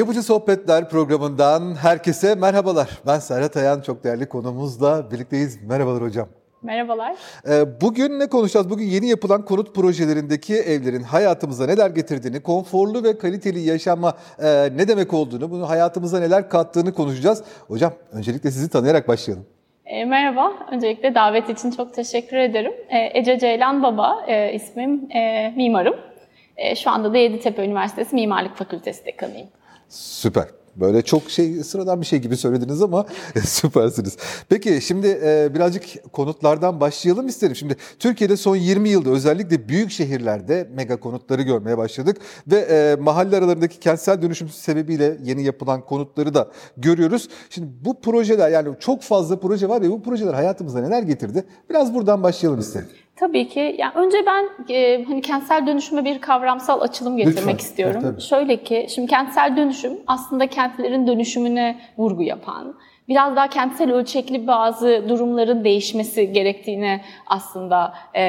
Yapıcı Sohbetler programından herkese merhabalar. Ben Serhat Ayan, çok değerli konumuzla birlikteyiz. Merhabalar hocam. Merhabalar. Ee, bugün ne konuşacağız? Bugün yeni yapılan konut projelerindeki evlerin hayatımıza neler getirdiğini, konforlu ve kaliteli yaşama e, ne demek olduğunu, bunu hayatımıza neler kattığını konuşacağız. Hocam öncelikle sizi tanıyarak başlayalım. E, merhaba, öncelikle davet için çok teşekkür ederim. E, Ece Ceylan Baba e, ismim, e, mimarım. E, şu anda da Yeditepe Üniversitesi Mimarlık Fakültesi dekanıyım. Süper. Böyle çok şey sıradan bir şey gibi söylediniz ama süpersiniz. Peki şimdi e, birazcık konutlardan başlayalım isterim. Şimdi Türkiye'de son 20 yılda özellikle büyük şehirlerde mega konutları görmeye başladık ve e, mahalle aralarındaki kentsel dönüşüm sebebiyle yeni yapılan konutları da görüyoruz. Şimdi bu projeler yani çok fazla proje var ve bu projeler hayatımıza neler getirdi? Biraz buradan başlayalım isterim. Tabii ki. Yani önce ben e, hani kentsel dönüşüme bir kavramsal açılım getirmek Lütfen. istiyorum. Tabii. Şöyle ki, şimdi kentsel dönüşüm aslında kentlerin dönüşümüne vurgu yapan, biraz daha kentsel ölçekli bazı durumların değişmesi gerektiğine aslında e,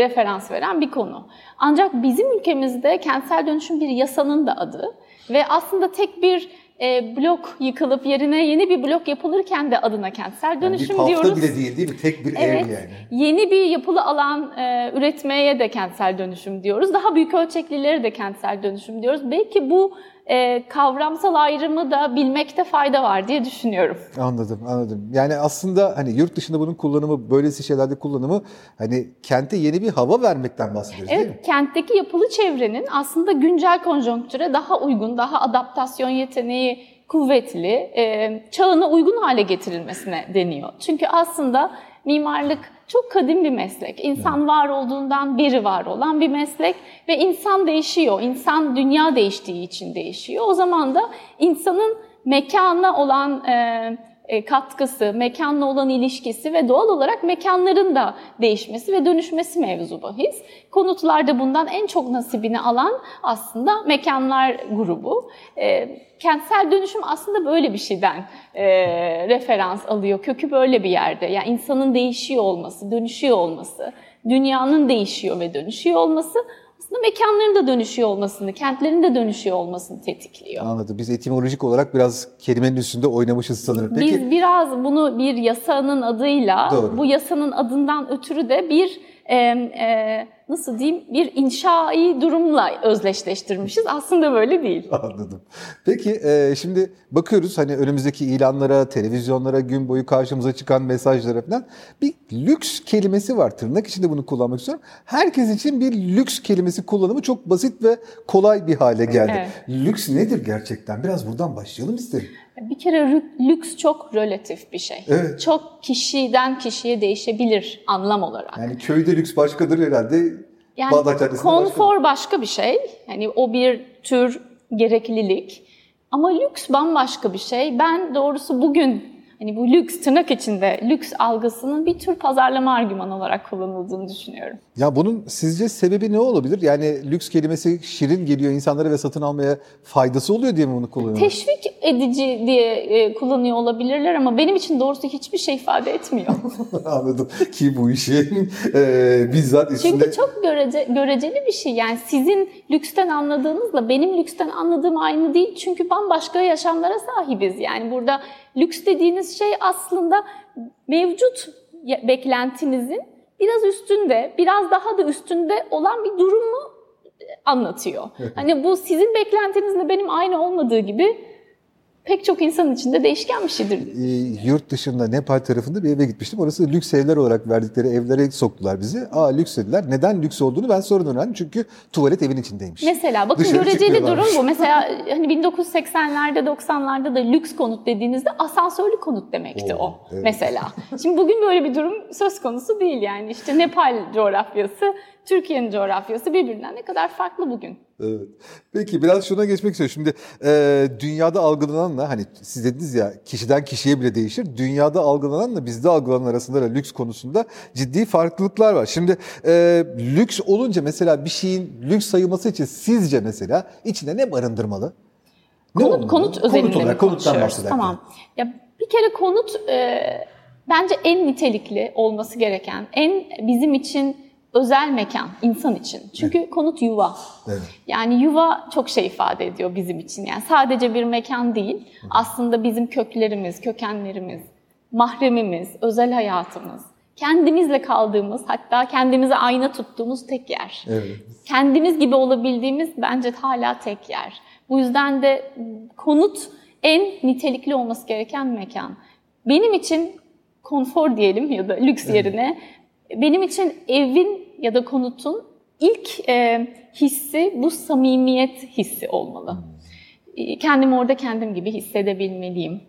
referans veren bir konu. Ancak bizim ülkemizde kentsel dönüşüm bir yasanın da adı ve aslında tek bir e, blok yıkılıp yerine yeni bir blok yapılırken de adına kentsel dönüşüm bir hafta diyoruz. bile değil değil mi? Tek bir Evet, ev yani. yeni bir yapılı alan e, üretmeye de kentsel dönüşüm diyoruz. Daha büyük ölçeklileri de kentsel dönüşüm diyoruz. Belki bu e, kavramsal ayrımı da bilmekte fayda var diye düşünüyorum. Anladım, anladım. Yani aslında hani yurt dışında bunun kullanımı, böylesi şeylerde kullanımı hani kente yeni bir hava vermekten bahsediyoruz değil mi? Evet, kentteki yapılı çevrenin aslında güncel konjonktüre daha uygun, daha adaptasyon yeteneği kuvvetli, e, çağına uygun hale getirilmesine deniyor. Çünkü aslında mimarlık çok kadim bir meslek. İnsan var olduğundan beri var olan bir meslek ve insan değişiyor. İnsan dünya değiştiği için değişiyor. O zaman da insanın mekana olan e, katkısı, mekanla olan ilişkisi ve doğal olarak mekanların da değişmesi ve dönüşmesi mevzu bahis. Konutlarda bundan en çok nasibini alan aslında mekanlar grubu. E, kentsel dönüşüm aslında böyle bir şeyden e, referans alıyor. Kökü böyle bir yerde. Yani insanın değişiyor olması, dönüşüyor olması, dünyanın değişiyor ve dönüşüyor olması aslında mekanların da dönüşüyor olmasını, kentlerin de dönüşüyor olmasını tetikliyor. Anladım. Biz etimolojik olarak biraz kelimenin üstünde oynamışız sanırım. Peki Biz biraz bunu bir yasanın adıyla, Doğru. bu yasanın adından ötürü de bir e, e, nasıl diyeyim bir inşai durumla özdeşleştirmişiz. Aslında böyle değil. Anladım. Peki e, şimdi bakıyoruz hani önümüzdeki ilanlara, televizyonlara, gün boyu karşımıza çıkan mesajlara falan bir lüks kelimesi var. Tırnak içinde bunu kullanmak istiyorum. Herkes için bir lüks kelimesi kullanımı çok basit ve kolay bir hale geldi. Evet. Lüks nedir gerçekten? Biraz buradan başlayalım isterim. Bir kere lüks çok relatif bir şey. Evet. Çok kişiden kişiye değişebilir anlam olarak. Yani köyde lüks başkadır herhalde. Yani Bağdat konfor başka bir şey. Yani o bir tür gereklilik. Ama lüks bambaşka bir şey. Ben doğrusu bugün hani bu lüks tırnak içinde lüks algısının bir tür pazarlama argümanı olarak kullanıldığını düşünüyorum. Ya bunun sizce sebebi ne olabilir? Yani lüks kelimesi şirin geliyor insanlara ve satın almaya faydası oluyor diye mi bunu kullanıyorlar? Teşvik edici diye e, kullanıyor olabilirler ama benim için doğrusu hiçbir şey ifade etmiyor. Anladım ki bu işin e, bizzat üstünde... Çünkü çok görece, göreceli bir şey. Yani sizin lüksten anladığınızla benim lüksten anladığım aynı değil. Çünkü bambaşka yaşamlara sahibiz. Yani burada lüks dediğiniz şey aslında mevcut beklentinizin biraz üstünde, biraz daha da üstünde olan bir durumu anlatıyor. Hani bu sizin beklentinizle benim aynı olmadığı gibi pek çok insan içinde değişken bir şeydir. e, yurt dışında Nepal tarafında bir eve gitmiştim. Orası lüks evler olarak verdikleri evlere soktular bizi. Aa lüks dediler. Neden lüks olduğunu ben sonradan öğrendim. Çünkü tuvalet evin içindeymiş. Mesela bakın Dışarı göreceli durum bu. Mesela hani 1980'lerde 90'larda da lüks konut dediğinizde asansörlü konut demekti Oo, o. evet. Mesela. Şimdi bugün böyle bir durum söz konusu değil yani. İşte Nepal coğrafyası, Türkiye'nin coğrafyası birbirinden ne kadar farklı bugün. Evet. Peki biraz şuna geçmek istiyorum. Şimdi e, dünyada algılananla hani siz dediniz ya kişiden kişiye bile değişir. Dünyada algılananla bizde algılanan arasında da lüks konusunda ciddi farklılıklar var. Şimdi e, lüks olunca mesela bir şeyin lüks sayılması için sizce mesela içinde ne barındırmalı? Ne Konut, olmalı? konut özelinde olarak, mi konuttan bahsederken. Tamam. Ya bir kere konut e, bence en nitelikli olması gereken, en bizim için özel mekan insan için. Çünkü evet. konut yuva. Evet. Yani yuva çok şey ifade ediyor bizim için. Yani sadece bir mekan değil. Aslında bizim köklerimiz, kökenlerimiz, mahremimiz, özel hayatımız, kendimizle kaldığımız, hatta kendimize ayna tuttuğumuz tek yer. Evet. Kendimiz gibi olabildiğimiz bence hala tek yer. Bu yüzden de konut en nitelikli olması gereken mekan. Benim için konfor diyelim ya da lüks yerine benim için evin ya da konutun ilk e, hissi bu samimiyet hissi olmalı. E, kendimi orada kendim gibi hissedebilmeliyim.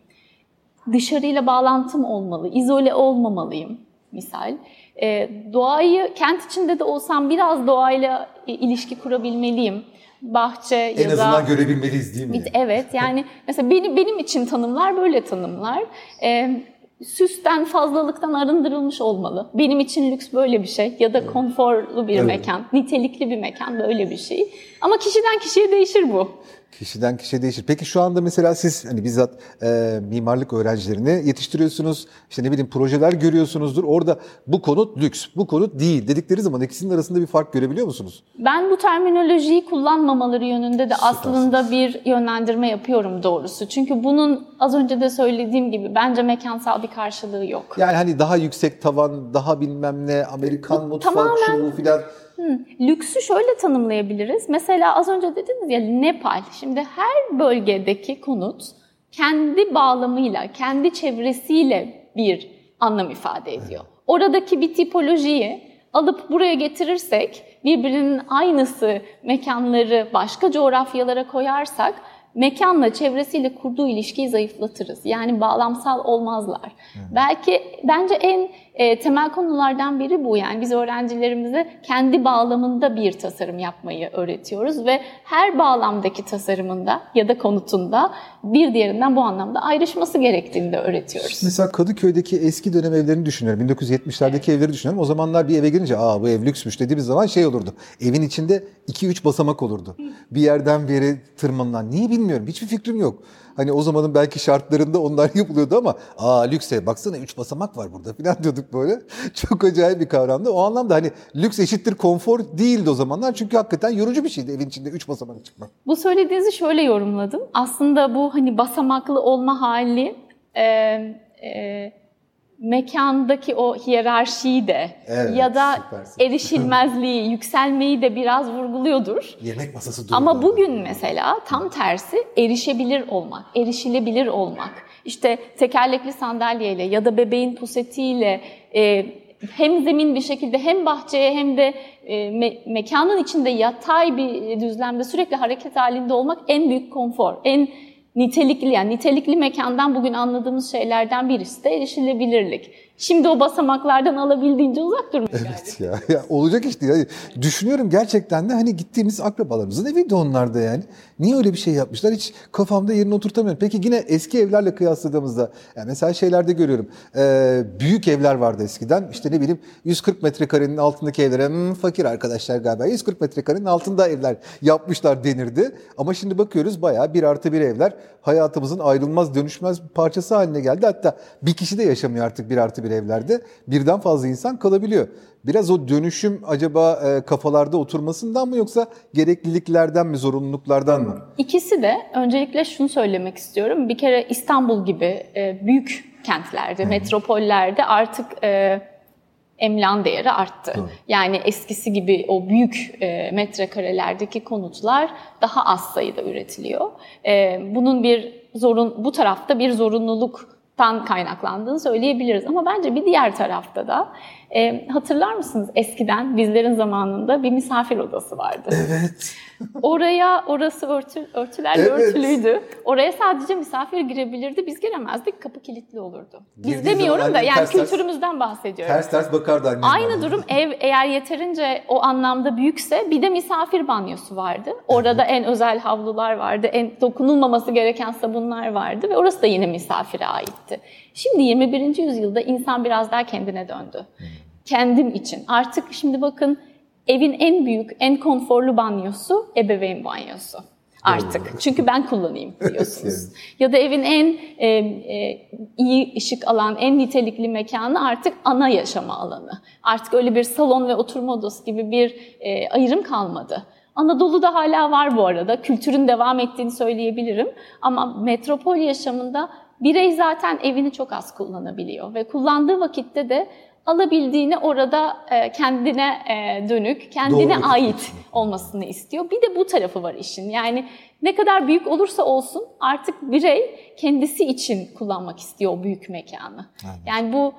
Dışarıyla bağlantım olmalı, izole olmamalıyım misal. E, doğayı kent içinde de olsam biraz doğayla e, ilişki kurabilmeliyim. Bahçe en ya da... En azından görebilmeliyiz değil mi? Evet yani mesela benim, benim için tanımlar böyle tanımlar. E, süsten, fazlalıktan arındırılmış olmalı. Benim için lüks böyle bir şey ya da konforlu bir evet. mekan, nitelikli bir mekan böyle bir şey. Ama kişiden kişiye değişir bu. Kişiden kişiye değişir. Peki şu anda mesela siz hani bizzat e, mimarlık öğrencilerini yetiştiriyorsunuz. İşte ne bileyim projeler görüyorsunuzdur. Orada bu konut lüks, bu konut değil dedikleri zaman ikisinin arasında bir fark görebiliyor musunuz? Ben bu terminolojiyi kullanmamaları yönünde de aslında bir yönlendirme yapıyorum doğrusu. Çünkü bunun az önce de söylediğim gibi bence mekansal bir karşılığı yok. Yani hani daha yüksek tavan, daha bilmem ne, Amerikan bu mutfak, tamamen... şu bu filan Hmm. Lüksü şöyle tanımlayabiliriz. Mesela az önce dediniz ya Nepal. Şimdi her bölgedeki konut kendi bağlamıyla, kendi çevresiyle bir anlam ifade ediyor. Oradaki bir tipolojiyi alıp buraya getirirsek, birbirinin aynısı mekanları başka coğrafyalara koyarsak mekanla, çevresiyle kurduğu ilişkiyi zayıflatırız. Yani bağlamsal olmazlar. Hı. Belki bence en e, temel konulardan biri bu. Yani biz öğrencilerimize kendi bağlamında bir tasarım yapmayı öğretiyoruz ve her bağlamdaki tasarımında ya da konutunda bir diğerinden bu anlamda ayrışması gerektiğini de öğretiyoruz. Mesela Kadıköy'deki eski dönem evlerini düşünüyorum. 1970'lerdeki evet. evleri düşünüyorum. O zamanlar bir eve girince aa bu ev lüksmüş dediğimiz zaman şey olurdu. Evin içinde 2-3 basamak olurdu. Bir yerden bir yere tırmanılan. Niye bilmiyorum. Hiçbir fikrim yok. Hani o zamanın belki şartlarında onlar yapılıyordu ama aa lükse baksana 3 basamak var burada falan diyorduk böyle. Çok acayip bir kavramdı. O anlamda hani lüks eşittir konfor değildi o zamanlar. Çünkü hakikaten yorucu bir şeydi evin içinde 3 basamak çıkmak. Bu söylediğinizi şöyle yorumladım. Aslında bu hani basamaklı olma hali e, e, mekandaki o hiyerarşiyi de evet, ya da süpersin. erişilmezliği, yükselmeyi de biraz vurguluyordur. Yemek masası durdu. Ama bugün mesela tam tersi erişebilir olmak, erişilebilir olmak. İşte tekerlekli sandalyeyle ya da bebeğin pusetiyle e, hem zemin bir şekilde hem bahçeye hem de e, me- mekanın içinde yatay bir düzlemde sürekli hareket halinde olmak en büyük konfor, en nitelikli yani nitelikli mekandan bugün anladığımız şeylerden birisi de erişilebilirlik. Şimdi o basamaklardan alabildiğince uzak durmak Evet ya, ya olacak işte. Ya. Düşünüyorum gerçekten de hani gittiğimiz akrabalarımızın evi de onlarda yani. Niye öyle bir şey yapmışlar hiç kafamda yerini oturtamıyorum. Peki yine eski evlerle kıyasladığımızda yani mesela şeylerde görüyorum. E, büyük evler vardı eskiden. İşte ne bileyim 140 metrekarenin altındaki evlere hmm, fakir arkadaşlar galiba 140 metrekarenin altında evler yapmışlar denirdi. Ama şimdi bakıyoruz bayağı bir artı bir evler hayatımızın ayrılmaz dönüşmez bir parçası haline geldi. Hatta bir kişi de yaşamıyor artık bir artı bir evlerde. Birden fazla insan kalabiliyor. Biraz o dönüşüm acaba e, kafalarda oturmasından mı yoksa gerekliliklerden mi, zorunluluklardan mı? İkisi de. Öncelikle şunu söylemek istiyorum. Bir kere İstanbul gibi e, büyük kentlerde, metropollerde artık e, emlan değeri arttı. Hı. Yani eskisi gibi o büyük e, metrekarelerdeki konutlar daha az sayıda üretiliyor. E, bunun bir zorun bu tarafta bir zorunluluktan kaynaklandığını söyleyebiliriz. Ama bence bir diğer tarafta da e, hatırlar mısınız eskiden bizlerin zamanında bir misafir odası vardı. Evet. Oraya orası örtü, örtülerle evet. örtülüydü. Oraya sadece misafir girebilirdi. Biz giremezdik. Kapı kilitli olurdu. Biz Girdiği demiyorum da yani ters kültürümüzden bahsediyorum. Ters ters bakardı. Aynı durum ev eğer yeterince o anlamda büyükse bir de misafir banyosu vardı. Orada en özel havlular vardı. En dokunulmaması gereken sabunlar vardı ve orası da yine misafire aitti. Şimdi 21. yüzyılda insan biraz daha kendine döndü. Kendim için. Artık şimdi bakın evin en büyük, en konforlu banyosu ebeveyn banyosu. artık. Çünkü ben kullanayım diyorsunuz. ya da evin en e, e, iyi ışık alan, en nitelikli mekanı artık ana yaşama alanı. Artık öyle bir salon ve oturma odası gibi bir e, ayrım kalmadı. Anadolu'da hala var bu arada. Kültürün devam ettiğini söyleyebilirim. Ama metropol yaşamında birey zaten evini çok az kullanabiliyor. Ve kullandığı vakitte de alabildiğini orada e, kendine e, dönük, kendine Doğru. ait olmasını istiyor. Bir de bu tarafı var işin. Yani ne kadar büyük olursa olsun artık birey kendisi için kullanmak istiyor o büyük mekanı. Evet. Yani bu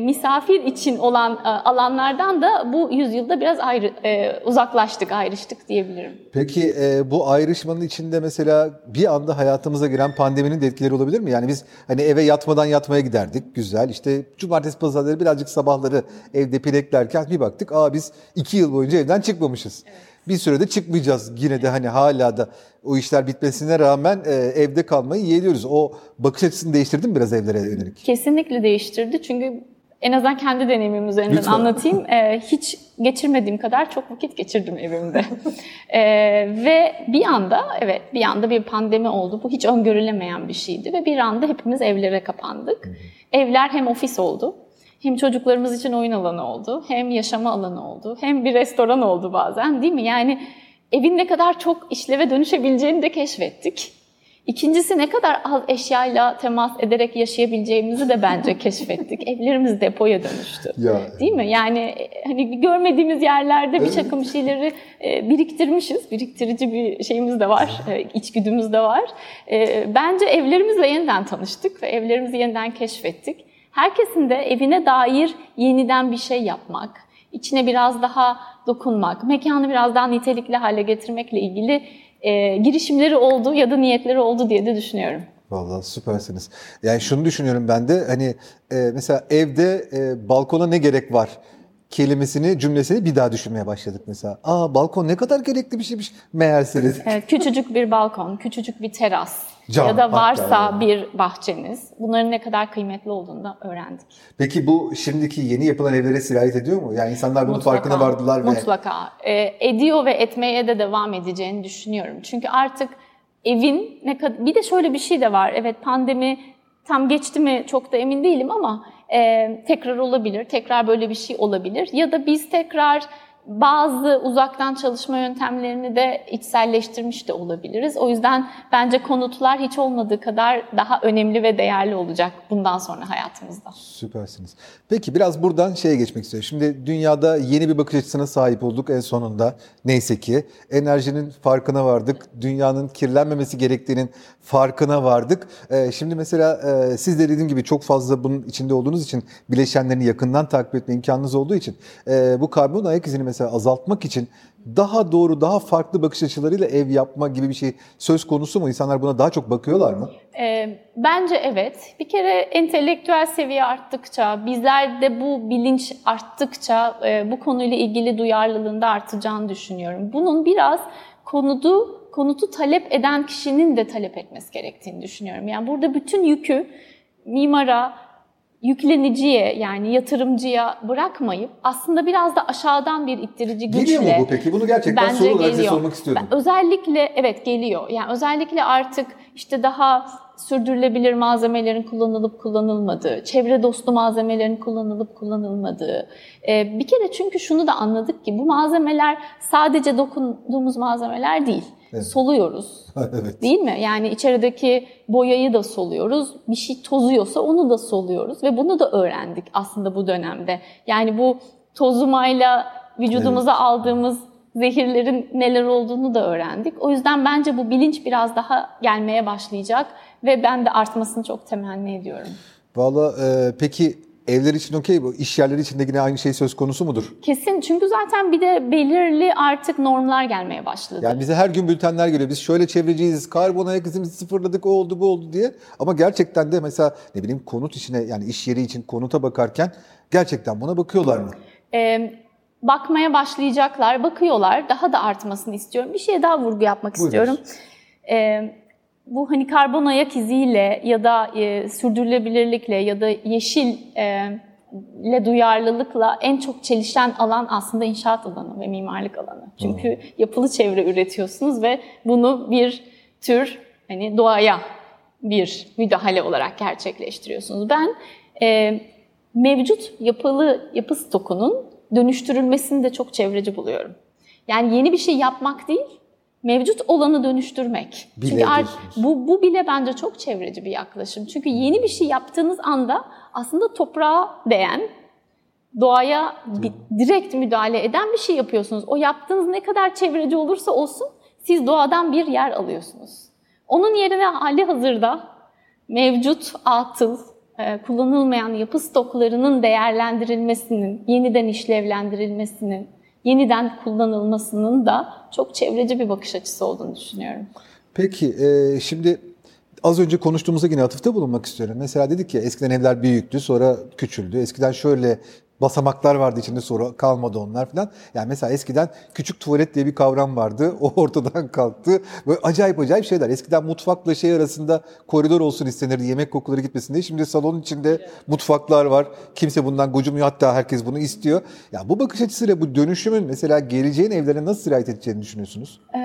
misafir için olan e, alanlardan da bu yüzyılda biraz ayrı e, uzaklaştık, ayrıştık diyebilirim. Peki e, bu ayrışmanın içinde mesela bir anda hayatımıza giren pandeminin de etkileri olabilir mi? Yani biz hani eve yatmadan yatmaya giderdik, güzel. İşte cumartesi pazarları birazcık sabahları evde pileklerken bir baktık, aa biz iki yıl boyunca evden çıkmamışız. Evet bir sürede çıkmayacağız yine de hani hala da o işler bitmesine rağmen e, evde kalmayı yeğliyoruz. O bakış açısını değiştirdi mi biraz evlere yönelik? Kesinlikle değiştirdi çünkü en azından kendi deneyimim üzerinden Lütfen. anlatayım. Ee, hiç geçirmediğim kadar çok vakit geçirdim evimde. ee, ve bir anda, evet bir anda bir pandemi oldu. Bu hiç öngörülemeyen bir şeydi ve bir anda hepimiz evlere kapandık. Evler hem ofis oldu, hem çocuklarımız için oyun alanı oldu, hem yaşama alanı oldu, hem bir restoran oldu bazen değil mi? Yani evin ne kadar çok işleve dönüşebileceğini de keşfettik. İkincisi ne kadar az eşyayla temas ederek yaşayabileceğimizi de bence keşfettik. Evlerimiz depoya dönüştü. Ya. Değil mi? Yani hani görmediğimiz yerlerde bir takım şeyleri e, biriktirmişiz. Biriktirici bir şeyimiz de var, e, içgüdümüz de var. E, bence evlerimizle yeniden tanıştık ve evlerimizi yeniden keşfettik. Herkesin de evine dair yeniden bir şey yapmak, içine biraz daha dokunmak, mekanı biraz daha nitelikli hale getirmekle ilgili e, girişimleri oldu ya da niyetleri oldu diye de düşünüyorum. Vallahi süpersiniz. Yani şunu düşünüyorum ben de hani e, mesela evde e, balkona ne gerek var kelimesini, cümlesini bir daha düşünmeye başladık mesela. Aa balkon ne kadar gerekli bir şeymiş meğerse. Evet, küçücük bir balkon, küçücük bir teras Cam, ya da varsa yani. bir bahçeniz. Bunların ne kadar kıymetli olduğunu da öğrendik. Peki bu şimdiki yeni yapılan evlere sirayet ediyor mu? Yani insanlar bunun mutlaka, farkına vardılar ve... Mutlaka. Ee, ediyor ve etmeye de devam edeceğini düşünüyorum. Çünkü artık evin ne kadar... Bir de şöyle bir şey de var. Evet pandemi tam geçti mi çok da emin değilim ama tekrar olabilir, tekrar böyle bir şey olabilir. Ya da biz tekrar bazı uzaktan çalışma yöntemlerini de içselleştirmiş de olabiliriz. O yüzden bence konutlar hiç olmadığı kadar daha önemli ve değerli olacak bundan sonra hayatımızda. Süpersiniz. Peki biraz buradan şeye geçmek istiyorum. Şimdi dünyada yeni bir bakış açısına sahip olduk en sonunda. Neyse ki enerjinin farkına vardık. Dünyanın kirlenmemesi gerektiğinin farkına vardık. Ee, şimdi mesela e, siz de dediğim gibi çok fazla bunun içinde olduğunuz için bileşenlerini yakından takip etme imkanınız olduğu için e, bu karbon ayak izini mesela azaltmak için daha doğru, daha farklı bakış açılarıyla ev yapma gibi bir şey söz konusu mu? İnsanlar buna daha çok bakıyorlar mı? E, bence evet. Bir kere entelektüel seviye arttıkça, bizlerde bu bilinç arttıkça e, bu konuyla ilgili duyarlılığında artacağını düşünüyorum. Bunun biraz konudu, konutu talep eden kişinin de talep etmesi gerektiğini düşünüyorum. Yani burada bütün yükü mimara, yükleniciye yani yatırımcıya bırakmayıp aslında biraz da aşağıdan bir ittirici güçle. Geliyor mu bu peki? Bunu gerçekten bence soru olarak size sormak istiyordum. Ben özellikle evet geliyor. Yani özellikle artık işte daha sürdürülebilir malzemelerin kullanılıp kullanılmadığı, çevre dostu malzemelerin kullanılıp kullanılmadığı. Ee, bir kere çünkü şunu da anladık ki bu malzemeler sadece dokunduğumuz malzemeler değil. Evet. Soluyoruz. evet. Değil mi? Yani içerideki boyayı da soluyoruz. Bir şey tozuyorsa onu da soluyoruz ve bunu da öğrendik aslında bu dönemde. Yani bu tozumayla vücudumuza evet. aldığımız zehirlerin neler olduğunu da öğrendik. O yüzden bence bu bilinç biraz daha gelmeye başlayacak ve ben de artmasını çok temenni ediyorum. Valla e, peki evler için okey bu iş yerleri için de yine aynı şey söz konusu mudur? Kesin çünkü zaten bir de belirli artık normlar gelmeye başladı. Yani bize her gün bültenler geliyor. Biz şöyle çevreciyiz, karbon ayak izimizi sıfırladık, o oldu bu oldu diye. Ama gerçekten de mesela ne bileyim konut işine yani iş yeri için konuta bakarken gerçekten buna bakıyorlar mı? Ee, bakmaya başlayacaklar, bakıyorlar. Daha da artmasını istiyorum. Bir şeye daha vurgu yapmak Buyurun. istiyorum. Ee, bu hani karbon ayak iziyle ya da e, sürdürülebilirlikle ya da yeşil e, ile duyarlılıkla en çok çelişen alan aslında inşaat alanı ve mimarlık alanı. Çünkü hmm. yapılı çevre üretiyorsunuz ve bunu bir tür hani doğaya bir müdahale olarak gerçekleştiriyorsunuz. Ben e, mevcut yapılı yapı stokunun dönüştürülmesini de çok çevreci buluyorum. Yani yeni bir şey yapmak değil, mevcut olanı dönüştürmek. Bile Çünkü bu, bu bile bence çok çevreci bir yaklaşım. Çünkü yeni bir şey yaptığınız anda aslında toprağa değen, doğaya bir, direkt müdahale eden bir şey yapıyorsunuz. O yaptığınız ne kadar çevreci olursa olsun siz doğadan bir yer alıyorsunuz. Onun yerine hali hazırda mevcut atıl, e, kullanılmayan yapı stoklarının değerlendirilmesinin, yeniden işlevlendirilmesinin, yeniden kullanılmasının da çok çevreci bir bakış açısı olduğunu düşünüyorum. Peki, e, şimdi az önce konuştuğumuzda yine atıfta bulunmak istiyorum. Mesela dedik ya eskiden evler büyüktü, sonra küçüldü. Eskiden şöyle basamaklar vardı içinde sonra kalmadı onlar falan. Yani mesela eskiden küçük tuvalet diye bir kavram vardı. O ortadan kalktı. Böyle acayip acayip şeyler. Eskiden mutfakla şey arasında koridor olsun istenirdi. Yemek kokuları gitmesin diye. Şimdi salonun içinde mutfaklar var. Kimse bundan gocumuyor. Hatta herkes bunu istiyor. Ya bu bakış açısıyla bu dönüşümün mesela geleceğin evlerine nasıl sirayet edeceğini düşünüyorsunuz? Ee,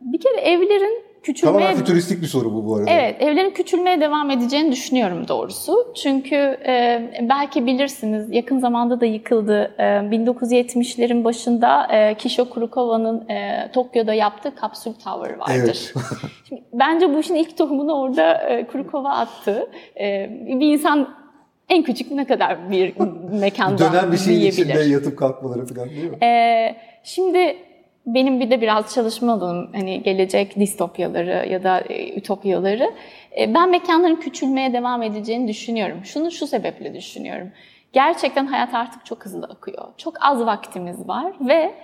bir kere evlerin küçülmeye... Tamamen fütüristik bir soru bu bu arada. Evet, evlerin küçülmeye devam edeceğini düşünüyorum doğrusu. Çünkü e, belki bilirsiniz yakın zamanda da yıkıldı. E, 1970'lerin başında e, Kishio Kurokova'nın e, Tokyo'da yaptığı kapsül tower vardır. Evet. Şimdi, bence bu işin ilk tohumunu orada e, Kurokova attı. E, bir insan en küçük ne kadar bir mekanda Dönen bir şeyin içinde yatıp kalkmaları falan değil mi? E, şimdi benim bir de biraz çalışma alanım hani gelecek distopyaları ya da e, ütopyaları. E, ben mekanların küçülmeye devam edeceğini düşünüyorum. Şunu şu sebeple düşünüyorum. Gerçekten hayat artık çok hızlı akıyor. Çok az vaktimiz var ve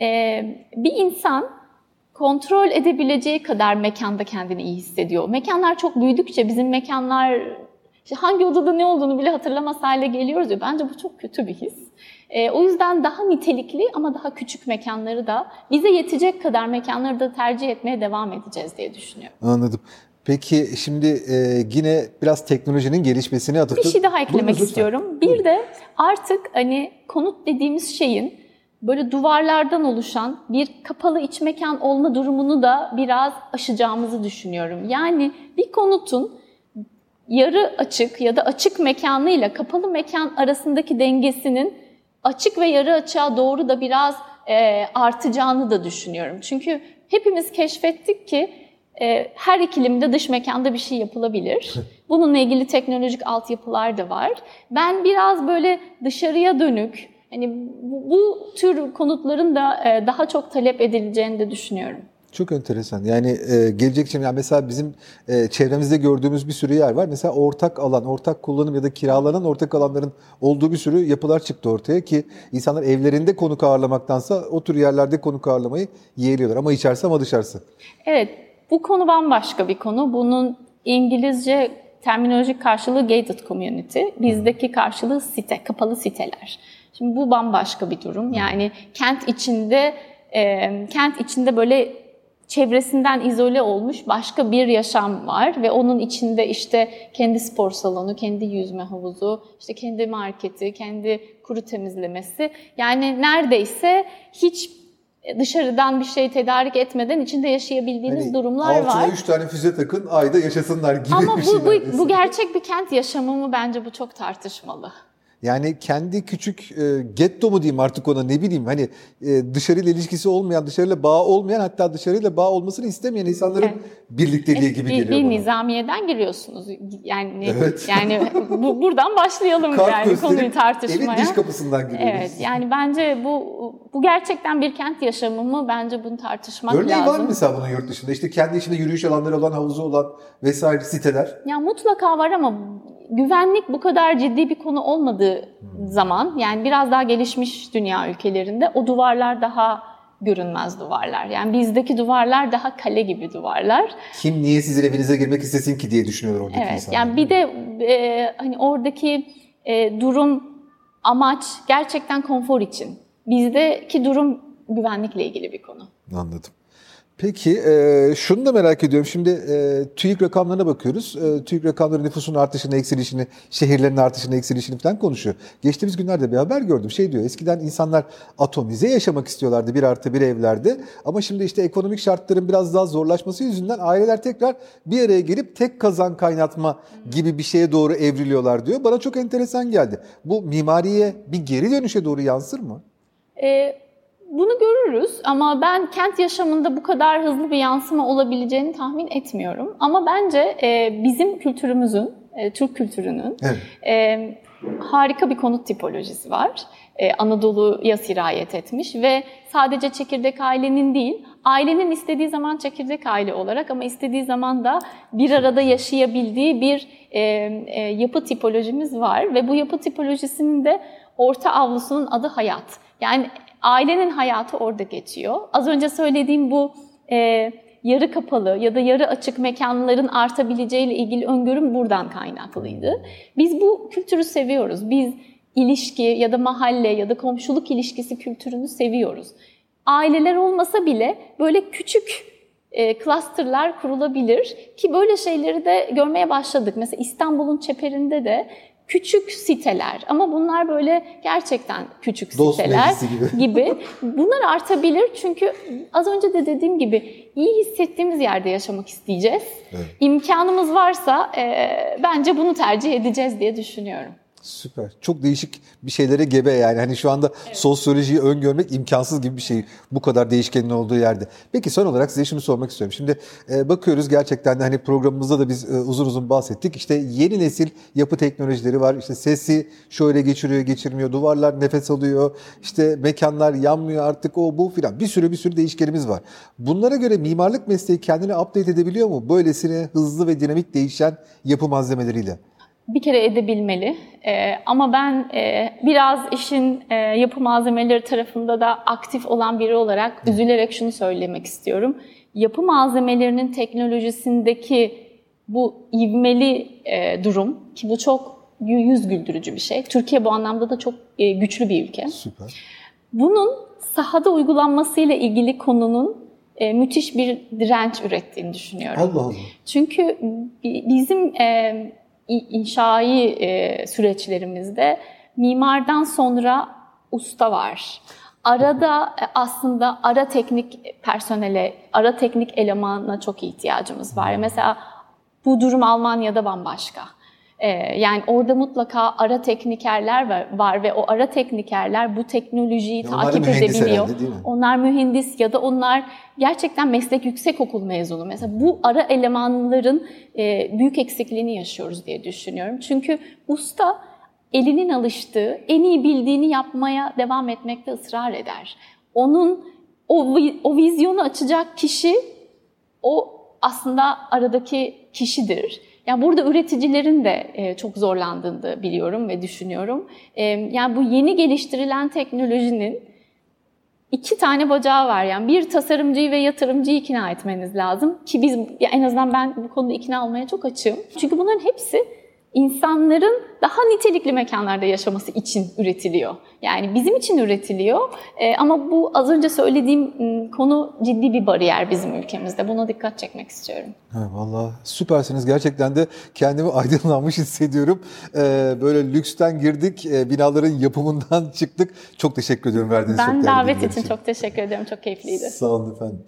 e, bir insan kontrol edebileceği kadar mekanda kendini iyi hissediyor. Mekanlar çok büyüdükçe bizim mekanlar işte hangi odada ne olduğunu bile hatırlamaz hale geliyoruz ya. Bence bu çok kötü bir his. E, o yüzden daha nitelikli ama daha küçük mekanları da bize yetecek kadar mekanları da tercih etmeye devam edeceğiz diye düşünüyorum. Anladım. Peki şimdi e, yine biraz teknolojinin gelişmesini atıfta... Bir şey daha eklemek Buyurun, istiyorum. Bir de artık hani konut dediğimiz şeyin böyle duvarlardan oluşan bir kapalı iç mekan olma durumunu da biraz aşacağımızı düşünüyorum. Yani bir konutun yarı açık ya da açık mekanıyla kapalı mekan arasındaki dengesinin açık ve yarı açığa doğru da biraz e, artacağını da düşünüyorum. Çünkü hepimiz keşfettik ki e, her ikilimde dış mekanda bir şey yapılabilir. Bununla ilgili teknolojik altyapılar da var. Ben biraz böyle dışarıya dönük, hani bu, bu tür konutların da e, daha çok talep edileceğini de düşünüyorum. Çok enteresan. Yani e, gelecek için yani mesela bizim e, çevremizde gördüğümüz bir sürü yer var. Mesela ortak alan, ortak kullanım ya da kiralanan ortak alanların olduğu bir sürü yapılar çıktı ortaya ki insanlar evlerinde konuk ağırlamaktansa o tür yerlerde konuk ağırlamayı yeğliyorlar. Ama içerisi ama dışarısı. Evet, bu konu bambaşka bir konu. Bunun İngilizce terminolojik karşılığı gated community. Bizdeki karşılığı site, kapalı siteler. Şimdi bu bambaşka bir durum. Yani kent içinde e, kent içinde böyle çevresinden izole olmuş başka bir yaşam var ve onun içinde işte kendi spor salonu, kendi yüzme havuzu, işte kendi marketi, kendi kuru temizlemesi. Yani neredeyse hiç dışarıdan bir şey tedarik etmeden içinde yaşayabildiğiniz hani durumlar altına var. Altına 3 tane füze takın ayda yaşasınlar gibi Ama bir şey. Ama bu, bu gerçek bir kent yaşamı mı bence bu çok tartışmalı. Yani kendi küçük e, getto mu diyeyim artık ona ne bileyim hani e, dışarıyla ilişkisi olmayan, dışarıyla bağ olmayan hatta dışarıyla bağ olmasını istemeyen insanların evet. birlikteliği gibi bir, geliyor bir bana. nizamiyeden giriyorsunuz. Yani evet. yani bu, buradan başlayalım Kart yani konuyu tartışmaya. Evin dış kapısından giriyoruz. Evet. Yani bence bu bu gerçekten bir kent yaşamı mı? Bence bunu tartışmak Örneği lazım. Örneği var mı mesela bunun yurt dışında? İşte kendi içinde yürüyüş alanları olan, havuzu olan vesaire siteler. Ya mutlaka var ama güvenlik bu kadar ciddi bir konu olmadığı hmm. zaman yani biraz daha gelişmiş dünya ülkelerinde o duvarlar daha görünmez duvarlar. Yani bizdeki duvarlar daha kale gibi duvarlar. Kim niye sizin evinize girmek istesin ki diye düşünüyorlar oradaki evet, insanlar. Yani bir de e, hani oradaki e, durum amaç gerçekten konfor için. Bizdeki durum güvenlikle ilgili bir konu. Anladım. Peki e, şunu da merak ediyorum. Şimdi e, TÜİK rakamlarına bakıyoruz. E, TÜİK rakamları nüfusun artışını, eksilişini, şehirlerin artışını, eksilişini falan konuşuyor. Geçtiğimiz günlerde bir haber gördüm. Şey diyor eskiden insanlar atomize yaşamak istiyorlardı bir artı bir evlerde. Ama şimdi işte ekonomik şartların biraz daha zorlaşması yüzünden aileler tekrar bir araya gelip tek kazan kaynatma gibi bir şeye doğru evriliyorlar diyor. Bana çok enteresan geldi. Bu mimariye bir geri dönüşe doğru yansır mı? Ee, bunu görürüz ama ben kent yaşamında bu kadar hızlı bir yansıma olabileceğini tahmin etmiyorum. Ama bence e, bizim kültürümüzün, e, Türk kültürünün evet. e, harika bir konut tipolojisi var. Anadolu'ya sirayet etmiş ve sadece çekirdek ailenin değil, ailenin istediği zaman çekirdek aile olarak ama istediği zaman da bir arada yaşayabildiği bir yapı tipolojimiz var ve bu yapı tipolojisinin de orta avlusunun adı hayat. Yani ailenin hayatı orada geçiyor. Az önce söylediğim bu e, yarı kapalı ya da yarı açık mekanların artabileceğiyle ilgili öngörüm buradan kaynaklıydı. Biz bu kültürü seviyoruz. Biz ilişki ya da mahalle ya da komşuluk ilişkisi kültürünü seviyoruz. Aileler olmasa bile böyle küçük e, clusterlar kurulabilir ki böyle şeyleri de görmeye başladık. Mesela İstanbul'un çeperinde de küçük siteler ama bunlar böyle gerçekten küçük Dost siteler gibi. gibi. Bunlar artabilir çünkü az önce de dediğim gibi iyi hissettiğimiz yerde yaşamak isteyeceğiz. Evet. İmkanımız varsa e, bence bunu tercih edeceğiz diye düşünüyorum. Süper. Çok değişik bir şeylere gebe yani. Hani şu anda evet. sosyolojiyi öngörmek imkansız gibi bir şey bu kadar değişkenin olduğu yerde. Peki son olarak size şunu sormak istiyorum. Şimdi e, bakıyoruz gerçekten de hani programımızda da biz e, uzun uzun bahsettik. İşte yeni nesil yapı teknolojileri var. İşte sesi şöyle geçiriyor, geçirmiyor. Duvarlar nefes alıyor. İşte mekanlar yanmıyor artık o bu filan. Bir sürü bir sürü değişkenimiz var. Bunlara göre mimarlık mesleği kendini update edebiliyor mu? Böylesine hızlı ve dinamik değişen yapı malzemeleriyle bir kere edebilmeli. E, ama ben e, biraz işin e, yapı malzemeleri tarafında da aktif olan biri olarak üzülerek şunu söylemek istiyorum. Yapı malzemelerinin teknolojisindeki bu ivmeli e, durum ki bu çok yüz güldürücü bir şey. Türkiye bu anlamda da çok e, güçlü bir ülke. Süper. Bunun sahada uygulanmasıyla ilgili konunun e, müthiş bir direnç ürettiğini düşünüyorum. Allah Allah. Çünkü bizim e, inşai e, süreçlerimizde mimardan sonra usta var. Arada e, aslında ara teknik personele, ara teknik elemana çok ihtiyacımız var. Mesela bu durum Almanya'da bambaşka. Ee, yani orada mutlaka ara teknikerler var, var ve o ara teknikerler bu teknolojiyi ya takip edebiliyor. Herhalde, onlar mühendis ya da onlar gerçekten meslek yüksek okul mezunu. Mesela bu ara elemanların e, büyük eksikliğini yaşıyoruz diye düşünüyorum. Çünkü usta elinin alıştığı, en iyi bildiğini yapmaya devam etmekte ısrar eder. Onun o, o vizyonu açacak kişi o aslında aradaki kişidir. Yani burada üreticilerin de e, çok zorlandığını biliyorum ve düşünüyorum. E, yani bu yeni geliştirilen teknolojinin iki tane bacağı var. Yani bir tasarımcıyı ve yatırımcıyı ikna etmeniz lazım ki biz en azından ben bu konuda ikna olmaya çok açığım. Çünkü bunların hepsi insanların daha nitelikli mekanlarda yaşaması için üretiliyor. Yani bizim için üretiliyor e, ama bu az önce söylediğim konu ciddi bir bariyer bizim ülkemizde. Buna dikkat çekmek istiyorum. Ha, Valla süpersiniz. Gerçekten de kendimi aydınlanmış hissediyorum. Ee, böyle lüksten girdik, e, binaların yapımından çıktık. Çok teşekkür ediyorum verdiğiniz ben çok davet için çok teşekkür ediyorum. Çok keyifliydi. Sağ olun efendim.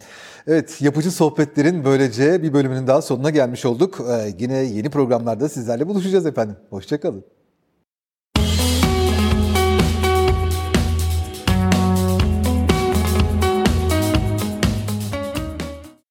Evet, yapıcı sohbetlerin böylece bir bölümünün daha sonuna gelmiş olduk. Ee, yine yeni programlarda sizlerle buluşacağız efendim. Hoşçakalın.